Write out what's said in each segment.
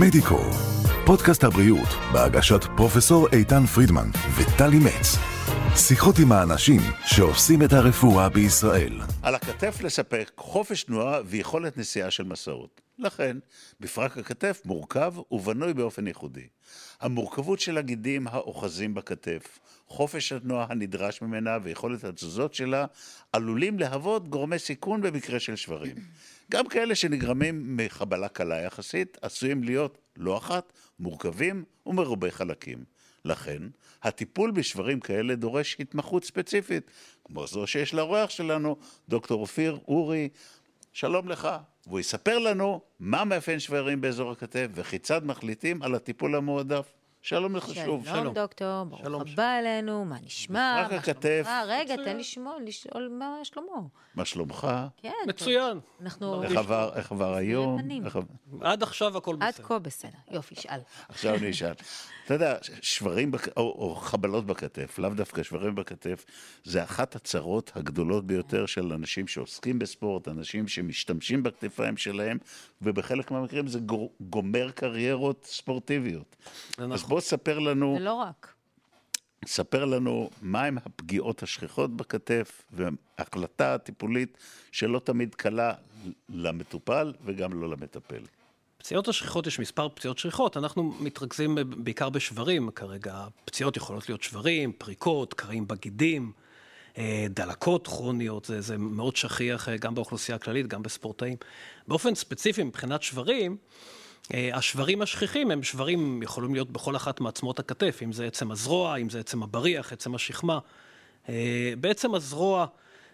מדיקו, פודקאסט הבריאות בהגשת פרופסור איתן פרידמן וטלי מצ. שיחות עם האנשים שעושים את הרפואה בישראל. על הכתף לספק חופש תנועה ויכולת נסיעה של מסעות. לכן, בפרק הכתף מורכב ובנוי באופן ייחודי. המורכבות של הגידים האוחזים בכתף, חופש התנועה הנדרש ממנה ויכולת התזוזות שלה, עלולים להוות גורמי סיכון במקרה של שברים. גם כאלה שנגרמים מחבלה קלה יחסית, עשויים להיות לא אחת מורכבים ומרובי חלקים. לכן, הטיפול בשברים כאלה דורש התמחות ספציפית, כמו זו שיש לאורח שלנו, דוקטור אופיר אורי, שלום לך. והוא יספר לנו מה מאפיין שברים באזור הכתף וכיצד מחליטים על הטיפול המועדף. שלום לך שוב. שלום דוקטור, ברוך הבא אלינו, מה נשמע? בפרק הכתף. רגע, תן לשמוע, לשאול מה שלמה. מה שלומך? כן. מצוין. אנחנו... איך עבר, איך עבר היום? איך עד עכשיו הכל עד בסדר. כה בסדר. יופי, שאל. עכשיו אני אשאל. אתה יודע, שברים בק... או, או חבלות בכתף, לאו דווקא שברים בכתף, זה אחת הצרות הגדולות ביותר של אנשים שעוסקים בספורט, אנשים שמשתמשים בכתפיים שלהם, ובחלק מהמקרים זה. גומר קריירות ספורטיביות. זה אז נכון. בוא ספר לנו, זה לא רק. ספר לנו מהם הפגיעות השכיחות בכתף, והחלטה טיפולית שלא תמיד קלה למטופל וגם לא למטפל. פציעות השכיחות, יש מספר פציעות שכיחות, אנחנו מתרכזים בעיקר בשברים כרגע. פציעות יכולות להיות שברים, פריקות, קרעים בגידים, אה, דלקות כרוניות, זה, זה מאוד שכיח אה, גם באוכלוסייה הכללית, גם בספורטאים. באופן ספציפי, מבחינת שברים, השברים השכיחים הם שברים, יכולים להיות בכל אחת מעצמות הכתף, אם זה עצם הזרוע, אם זה עצם הבריח, עצם השכמה. אה, בעצם הזרוע,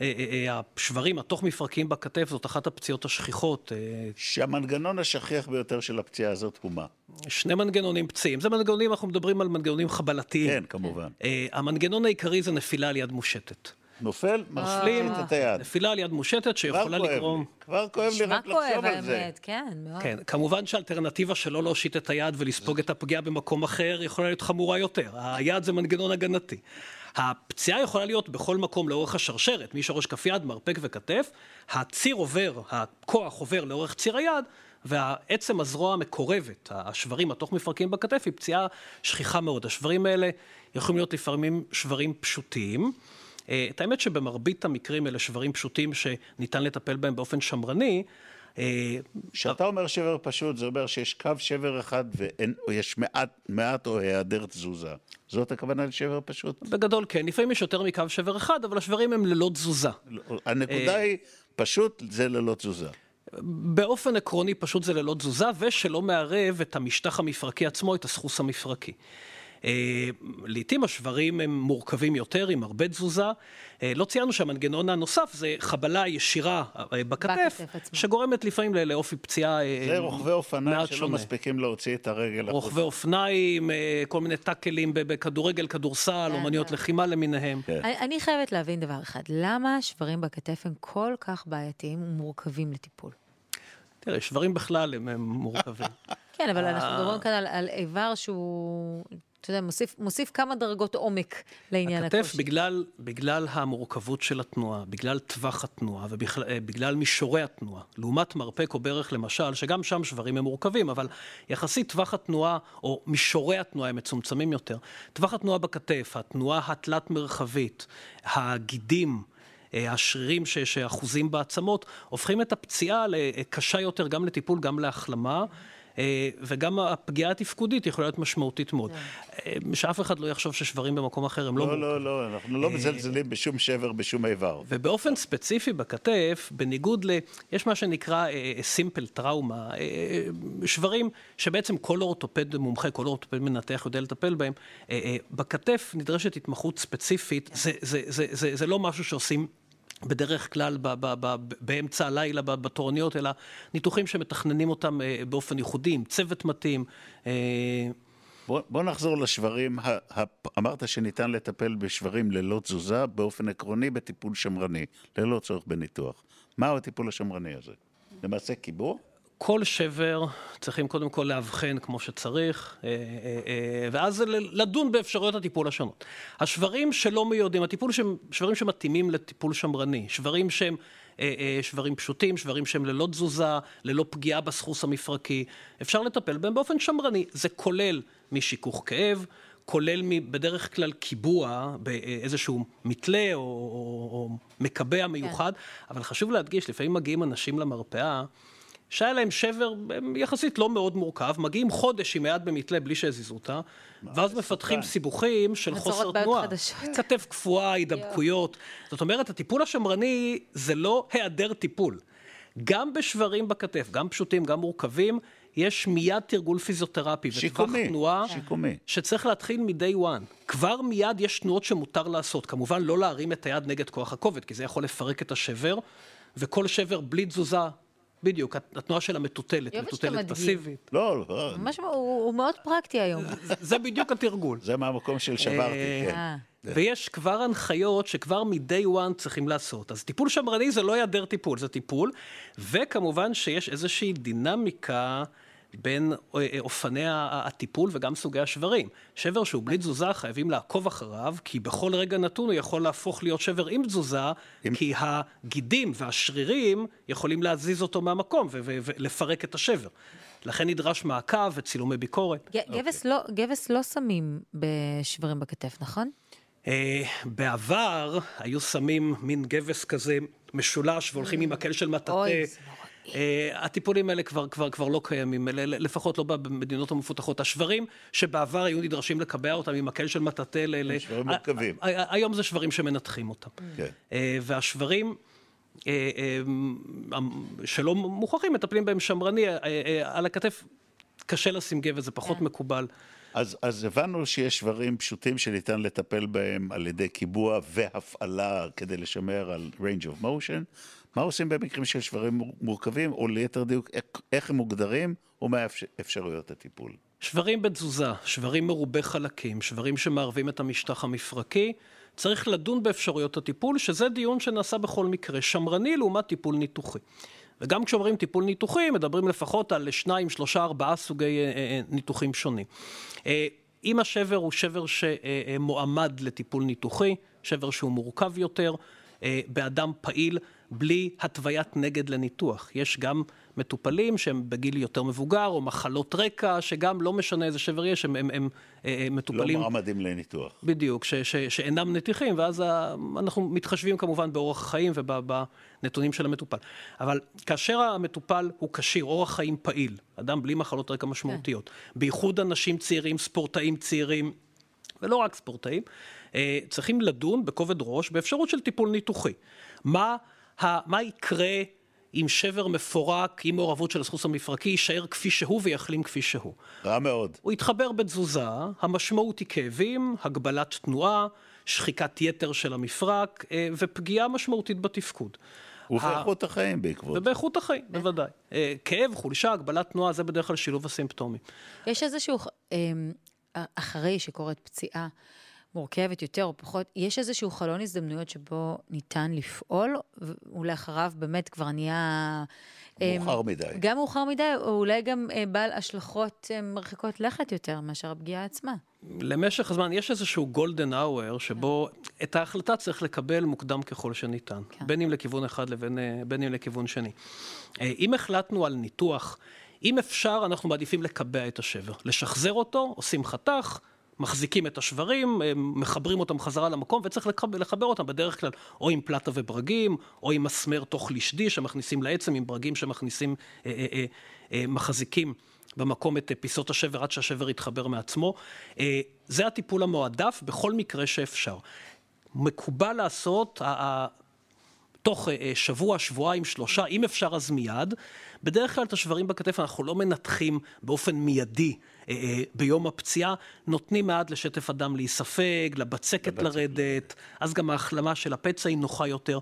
אה, אה, אה, השברים התוך מפרקיים בכתף זאת אחת הפציעות השכיחות. אה, שהמנגנון השכיח ביותר של הפציעה הזאת הוא מה? שני מנגנונים פציעים. זה מנגנונים, אנחנו מדברים על מנגנונים חבלתיים. כן, כמובן. אה, המנגנון העיקרי זה נפילה על יד מושטת. נופל, נופלים, מפליט את היד. נפילה על יד מושטת שיכולה לגרום... כבר כואב לי רק לחשוב על זה. האמת, כן, מאוד. כן, כמובן שהאלטרנטיבה שלא להושיט את היד ולספוג את הפגיעה במקום אחר יכולה להיות חמורה יותר. היד זה מנגנון הגנתי. הפציעה יכולה להיות בכל מקום לאורך השרשרת, משורש כף יד, מרפק וכתף, הציר עובר, הכוח עובר לאורך ציר היד, והעצם הזרוע המקורבת, השברים התוך מפרקים בכתף, היא פציעה שכיחה מאוד. השברים האלה יכולים להיות לפעמים שברים פשוטים. אה, את האמת שבמרבית המקרים אלה שברים פשוטים שניתן לטפל בהם באופן שמרני. אה, כשאתה אומר שבר פשוט, זה אומר שיש קו שבר אחד ויש מעט, מעט או היעדר תזוזה. זאת הכוונה לשבר פשוט? בגדול כן, לפעמים יש יותר מקו שבר אחד, אבל השברים הם ללא תזוזה. הנקודה היא, פשוט זה ללא תזוזה. באופן עקרוני פשוט זה ללא תזוזה, ושלא מערב את המשטח המפרקי עצמו, את הסחוס המפרקי. אה, לעתים השברים הם מורכבים יותר, עם הרבה תזוזה. אה, לא ציינו שהמנגנון הנוסף זה חבלה ישירה אה, בכתף, בכתף. שגורמת לפעמים לאופי פציעה אה, זה רוכבי אופניים מעט שלא שונה. מספיקים להוציא את הרגל. רוכבי. אופניים, אה, כל מיני טאקלים בכדורגל, כדורסל, כן, אומניות כן. לחימה למיניהם. כן. אני אני חייבת להבין דבר אחד, למה השברים בכתף הם כל כך בעייתיים ומורכבים לטיפול? תראה, שברים בכלל הם, הם מורכבים. כן, אבל. אנחנו מדברים כאן על, על איבר שהוא, אתה יודע, מוסיף, מוסיף כמה דרגות עומק לעניין הכתף, הקושי. בגלל, בגלל המורכבות של התנועה, בגלל טווח התנועה ובגלל מישורי התנועה, לעומת מרפק או ברך למשל, שגם שם שברים הם מורכבים, אבל יחסית טווח התנועה, או מישורי התנועה הם מצומצמים יותר. טווח התנועה בכתף, התנועה התלת-מרחבית, הגידים, אה, השרירים ש- שאחוזים בעצמות, הופכים את הפציעה לקשה יותר גם לטיפול, גם להחלמה. אה, וגם הפגיעה התפקודית יכולה להיות משמעותית מאוד. אה, שאף אחד לא יחשוב ששברים במקום אחר הם לא לא, לא, לא, אנחנו לא מזלזלים בשום שבר, בשום איבר. ובאופן ספציפי בכתף, בניגוד ל... יש מה שנקרא סימפל טראומה, שברים שבעצם כל אורתופד מומחה, כל אורתופד מנתח יודע לטפל בהם, אה, אה, בכתף נדרשת התמחות ספציפית, זה, זה, זה, זה, זה לא משהו שעושים... בדרך כלל ב- ב- ב- באמצע הלילה בתורניות, אלא ניתוחים שמתכננים אותם אה, באופן ייחודי, עם צוות מתאים. אה, בוא, בוא נחזור לשברים. אמרת שניתן לטפל בשברים ללא תזוזה, באופן עקרוני בטיפול שמרני, ללא צורך בניתוח. מהו הטיפול השמרני הזה? למעשה קיבור? כל שבר צריכים קודם כל לאבחן כמו שצריך, אה, אה, אה, ואז לדון באפשרויות הטיפול השונות. השברים שלא מיועדים, הטיפול שהם, שברים שמתאימים לטיפול שמרני, שברים שהם שברים פשוטים, שברים שהם ללא תזוזה, ללא פגיעה בסחוס המפרקי. אפשר לטפל בהם באופן שמרני. זה כולל משיכוך כאב, כולל בדרך כלל קיבוע באיזשהו מתלה או, או, או מקבע מיוחד, כן. אבל חשוב להדגיש, לפעמים מגיעים אנשים למרפאה שהיה להם שבר יחסית לא מאוד מורכב, מגיעים חודש עם היד במתלה בלי שהזיזו אותה, ואז מפתחים סיבוכים של חוסר תנועה. כתף קפואה, הידבקויות. זאת אומרת, הטיפול השמרני זה לא היעדר טיפול. גם בשברים בכתף, גם פשוטים, גם מורכבים, יש מיד תרגול פיזיותרפי וטווח תנועה, שיקומי. שצריך להתחיל מ-day one. כבר מיד יש תנועות שמותר לעשות. כמובן, לא להרים את היד נגד כוח הכובד, כי זה יכול לפרק את השבר, וכל שבר בלי תזוזה בדיוק, התנועה של המטוטלת, מטוטלת פסיבית. לא, לא. ממש, הוא מאוד פרקטי היום. זה בדיוק התרגול. זה מהמקום של שברתי, אה, כן. אה. ויש כבר הנחיות שכבר מ-day one צריכים לעשות. אז טיפול שמרני זה לא היעדר טיפול, זה טיפול, וכמובן שיש איזושהי דינמיקה בין אה, אופני הטיפול וגם סוגי השברים. שבר שהוא בלי תזוזה חייבים לעקוב אחריו, כי בכל רגע נתון הוא יכול להפוך להיות שבר עם תזוזה, עם... כי הגידים והשרירים יכולים להזיז אותו מהמקום ולפרק את השבר. לכן נדרש מעקב וצילומי ביקורת. גבס, okay. לא, גבס לא שמים בשברים בכתף, נכון? Uh, בעבר היו שמים מין גבס כזה משולש והולכים עם מקל של מטאטא. Uh, הטיפולים האלה כבר, כבר, כבר לא קיימים, לפחות לא במדינות המפותחות. השברים שבעבר היו נדרשים לקבע אותם עם מקל של מטאטא, ל... שברים מורכבים. היום זה שברים שמנתחים אותם. כן. Uh, והשברים... uh, uh, שלא מוכרחים, מטפלים בהם שמרני, על הכתף קשה לשים גבס, זה פחות כן. מקובל. אז, אז הבנו שיש שברים פשוטים שניתן לטפל בהם על ידי קיבוע והפעלה כדי לשמר על range of motion. מה עושים במקרים של שברים מורכבים, או ליתר דיוק, איך הם מוגדרים, ומה אפשרויות הטיפול? שברים בתזוזה, שברים מרובי חלקים, שברים שמערבים את המשטח המפרקי, צריך לדון באפשרויות הטיפול, שזה דיון שנעשה בכל מקרה, שמרני לעומת טיפול ניתוחי. וגם כשאומרים טיפול ניתוחי, מדברים לפחות על שניים, שלושה, ארבעה סוגי אה, אה, ניתוחים שונים. אה, אם השבר הוא שבר שמועמד לטיפול ניתוחי, שבר שהוא מורכב יותר, באדם פעיל, בלי התוויית נגד לניתוח. יש גם מטופלים שהם בגיל יותר מבוגר, או מחלות רקע, שגם לא משנה איזה שבר יש, הם, הם, הם, הם מטופלים... לא מעמדים לניתוח. בדיוק, ש, ש, שאינם נתיחים, ואז ה, אנחנו מתחשבים כמובן באורח החיים ובנתונים של המטופל. אבל כאשר המטופל הוא כשיר, אורח חיים פעיל, אדם בלי מחלות רקע משמעותיות, כן. בייחוד אנשים צעירים, ספורטאים צעירים, ולא רק ספורטאים, אה, צריכים לדון בכובד ראש באפשרות של טיפול ניתוחי. מה מה יקרה אם שבר מפורק עם מעורבות של הסחוס המפרקי יישאר כפי שהוא ויחלים כפי שהוא. רע מאוד. הוא יתחבר בתזוזה, המשמעות היא כאבים, הגבלת תנועה, שחיקת יתר של המפרק אה, ופגיעה משמעותית בתפקוד. ובאיכות החיים בעקבות. ובאיכות החיים, בוודאי. אה, כאב, חולשה, הגבלת תנועה, זה בדרך כלל שילוב הסימפטומים. יש איזשהו, אה, אחרי שקורית פציעה, מורכבת יותר או פחות, יש איזשהו חלון הזדמנויות שבו ניתן לפעול, ולאחריו באמת כבר נהיה... אה, מאוחר מדי. גם מאוחר מדי, או אולי גם אה, בעל השלכות אה, מרחיקות לכת יותר מאשר הפגיעה עצמה. למשך הזמן, יש איזשהו גולדן אאואר שבו כן. את ההחלטה צריך לקבל מוקדם ככל שניתן, כן. בין אם לכיוון אחד לבין בין אם לכיוון שני. אם החלטנו על ניתוח, אם אפשר, אנחנו מעדיפים לקבע את השבר. לשחזר אותו, עושים חתך, מחזיקים את השברים, מחברים אותם חזרה למקום, וצריך לחבר אותם בדרך כלל או עם פלטה וברגים, או עם מסמר תוך לשדי שמכניסים לעצם, עם ברגים שמכניסים, אה, אה, אה, אה, מחזיקים במקום את פיסות השבר עד שהשבר יתחבר מעצמו. אה, זה הטיפול המועדף בכל מקרה שאפשר. מקובל לעשות, תוך אה, שבוע, שבועיים, שלושה, אם אפשר אז מיד. בדרך כלל את השברים בכתף אנחנו לא מנתחים באופן מיידי ביום הפציעה, נותנים מעט לשטף הדם להיספג, לבצקת לרדת, אז גם ההחלמה של הפצע היא נוחה יותר.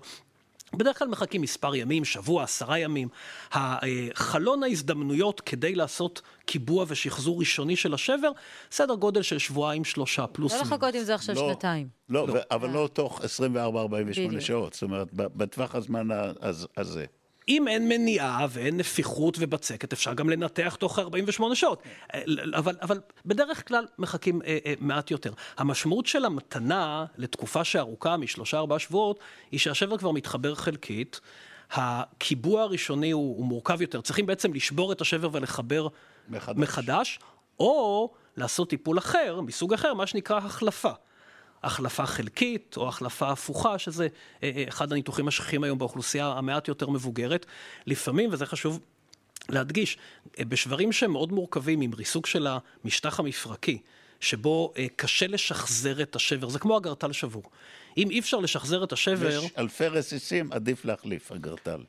בדרך כלל מחכים מספר ימים, שבוע, עשרה ימים. חלון ההזדמנויות כדי לעשות קיבוע ושחזור ראשוני של השבר, סדר גודל של שבועיים, שלושה, פלוס... לא לחכות עם זה עכשיו לא, שנתיים. לא, לא. אבל לא תוך 24-48 שעות, זאת אומרת, בטווח הזמן הזה. אם אין מניעה ואין נפיחות ובצקת, אפשר גם לנתח תוך 48 שעות. אבל, אבל בדרך כלל מחכים אה, אה, מעט יותר. המשמעות של המתנה לתקופה שארוכה משלושה ארבעה שבועות, היא שהשבר כבר מתחבר חלקית. הקיבוע הראשוני הוא, הוא מורכב יותר. צריכים בעצם לשבור את השבר ולחבר מחדש. מחדש, או לעשות טיפול אחר, מסוג אחר, מה שנקרא החלפה. החלפה חלקית או החלפה הפוכה, שזה אה, אה, אחד הניתוחים השכיחים היום באוכלוסייה המעט יותר מבוגרת. לפעמים, וזה חשוב להדגיש, אה, בשברים שהם מאוד מורכבים, עם ריסוק של המשטח המפרקי, שבו אה, קשה לשחזר את השבר, זה כמו אגרטל שבור. אם אי אפשר לשחזר את השבר... יש אלפי רסיסים, עדיף להחליף, אגרטל.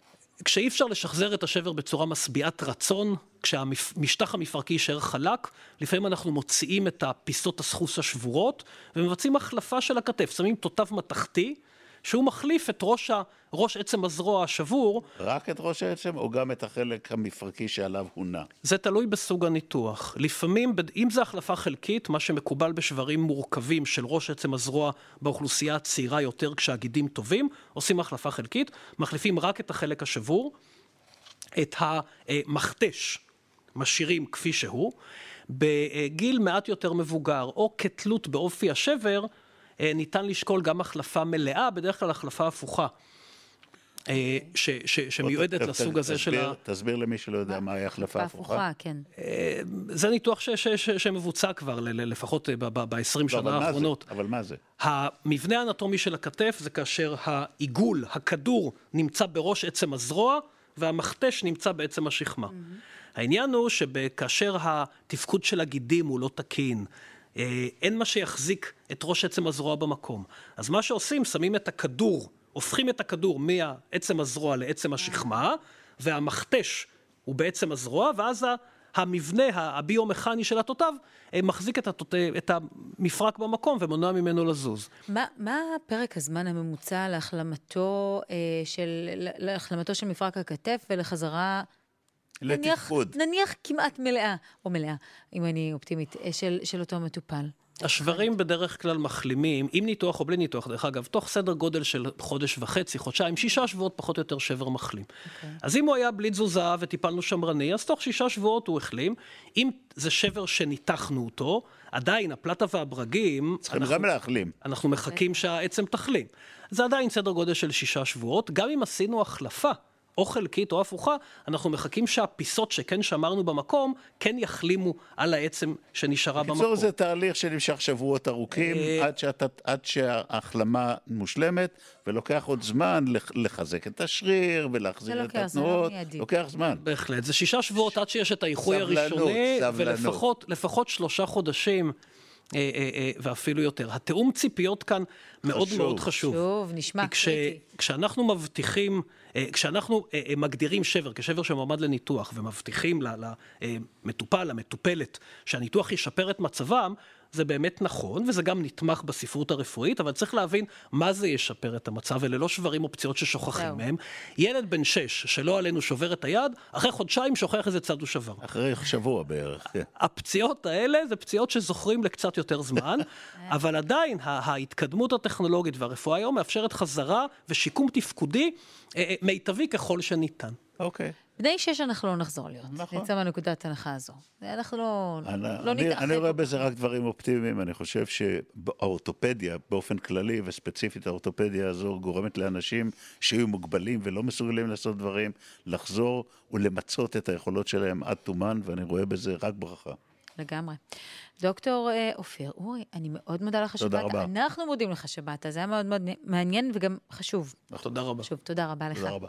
כשאי אפשר לשחזר את השבר בצורה משביעת רצון, כשהמשטח המפרקי יישאר חלק, לפעמים אנחנו מוציאים את הפיסות הסחוס השבורות ומבצעים החלפה של הכתף, שמים תותב מתכתי, שהוא מחליף את ראש, ה, ראש עצם הזרוע השבור. רק את ראש העצם או גם את החלק המפרקי שעליו הוא נע? זה תלוי בסוג הניתוח. לפעמים, אם זה החלפה חלקית, מה שמקובל בשברים מורכבים של ראש עצם הזרוע באוכלוסייה הצעירה יותר כשהגידים טובים, עושים החלפה חלקית, מחליפים רק את החלק השבור, את המכתש משאירים כפי שהוא. בגיל מעט יותר מבוגר, או כתלות באופי השבר, ניתן לשקול גם החלפה מלאה, בדרך כלל החלפה הפוכה. אה, ש, ש, שמיועדת לסוג הזה של ה... תסביר למי שלא יודע מהי החלפה הפוכה. כן. אה, זה ניתוח ש, ש, ש, שמבוצע כבר, לפחות ב-20 לא, שנה האחרונות. אבל מה זה? המבנה האנטומי של הכתף זה כאשר העיגול, הכדור, נמצא בראש עצם הזרוע, והמכתש נמצא בעצם השכמה. העניין הוא שכאשר התפקוד של הגידים הוא לא תקין, אה, אין מה שיחזיק את ראש עצם הזרוע במקום. אז מה שעושים, שמים את הכדור, הופכים את הכדור מעצם הזרוע לעצם השכמה, והמכתש הוא בעצם הזרוע, ואז המבנה הביומכני של התותב אה, מחזיק את, התות... את המפרק במקום ומונע ממנו לזוז. מה, מה פרק הזמן הממוצע להחלמתו, אה, של, להחלמתו של מפרק הכתף ולחזרה לתפקוד. נניח, נניח כמעט מלאה, או מלאה, אם אני אופטימית, אה, של, של אותו מטופל. השברים בדרך כלל מחלימים, עם ניתוח או בלי ניתוח, דרך אגב, תוך סדר גודל של חודש וחצי, חודשיים, שישה שבועות פחות או יותר שבר מחלים. Okay. אוקיי. אז אם הוא היה בלי תזוזה וטיפלנו שמרני, אז תוך שישה שבועות הוא החלים. אם זה שבר שניתחנו אותו, עדיין הפלטה והברגים... צריכים גם להחלים. אנחנו מחכים שהעצם תחלים. זה עדיין סדר גודל של שישה שבועות. גם אם עשינו החלפה או חלקית או הפוכה, אנחנו מחכים שהפיסות שכן שמרנו במקום, כן יחלימו על העצם שנשארה במקום. בקיצור, זה תהליך שנמשך שבועות ארוכים, אה, עד, שאתה, עד שההחלמה מושלמת, ולוקח עוד זמן לחזק את השריר ולהחזיר את התנועות. לוקח זמן. בהחלט. זה שישה שבועות עד שיש את האיחוי הראשוני, ולפחות שלושה חודשים. אה, אה, ואפילו יותר. התיאום ציפיות כאן מאוד חשוב. מאוד חשוב. חשוב, נשמע קריטי. כשאנחנו מבטיחים אה, כשאנחנו אה, אה, מגדירים שבר כשבר שמועמד לניתוח ומבטיחים למטופל, למטופלת, שהניתוח ישפר את מצבם, זה באמת נכון, וזה גם נתמך בספרות הרפואית, אבל צריך להבין מה זה ישפר את המצב, אלה לא שברים או פציעות ששוכחים מהם. ילד בן שש, שלא עלינו שובר את היד, אחרי חודשיים שוכח איזה צד הוא שבר. אחרי שבוע בערך, כן. הפציעות האלה זה פציעות שזוכרים לקצת יותר זמן, אבל עדיין ההתקדמות הטכנולוגית והרפואה היום מאפשרת חזרה ושיקום תפקודי מיטבי ככל שניתן. אוקיי. בני שש אנחנו לא נחזור להיות. נכון. נצא מהנקודת ההנחה הזו. אנחנו לא, אני, לא נתאחד. אני רואה בזה רק דברים אופטימיים. אני חושב שהאורתופדיה, באופן כללי, וספציפית האורתופדיה הזו, גורמת לאנשים שיהיו מוגבלים ולא מסוגלים לעשות דברים, לחזור ולמצות את היכולות שלהם עד תומן, ואני רואה בזה רק ברכה. לגמרי. דוקטור אה, אופיר אורי, אני מאוד מודה לך שבאת. תודה רבה. אנחנו מודים לך שבאת, זה היה מאוד מאוד מעניין וגם חשוב. תודה רבה. שוב, תודה רבה לך. תודה רבה.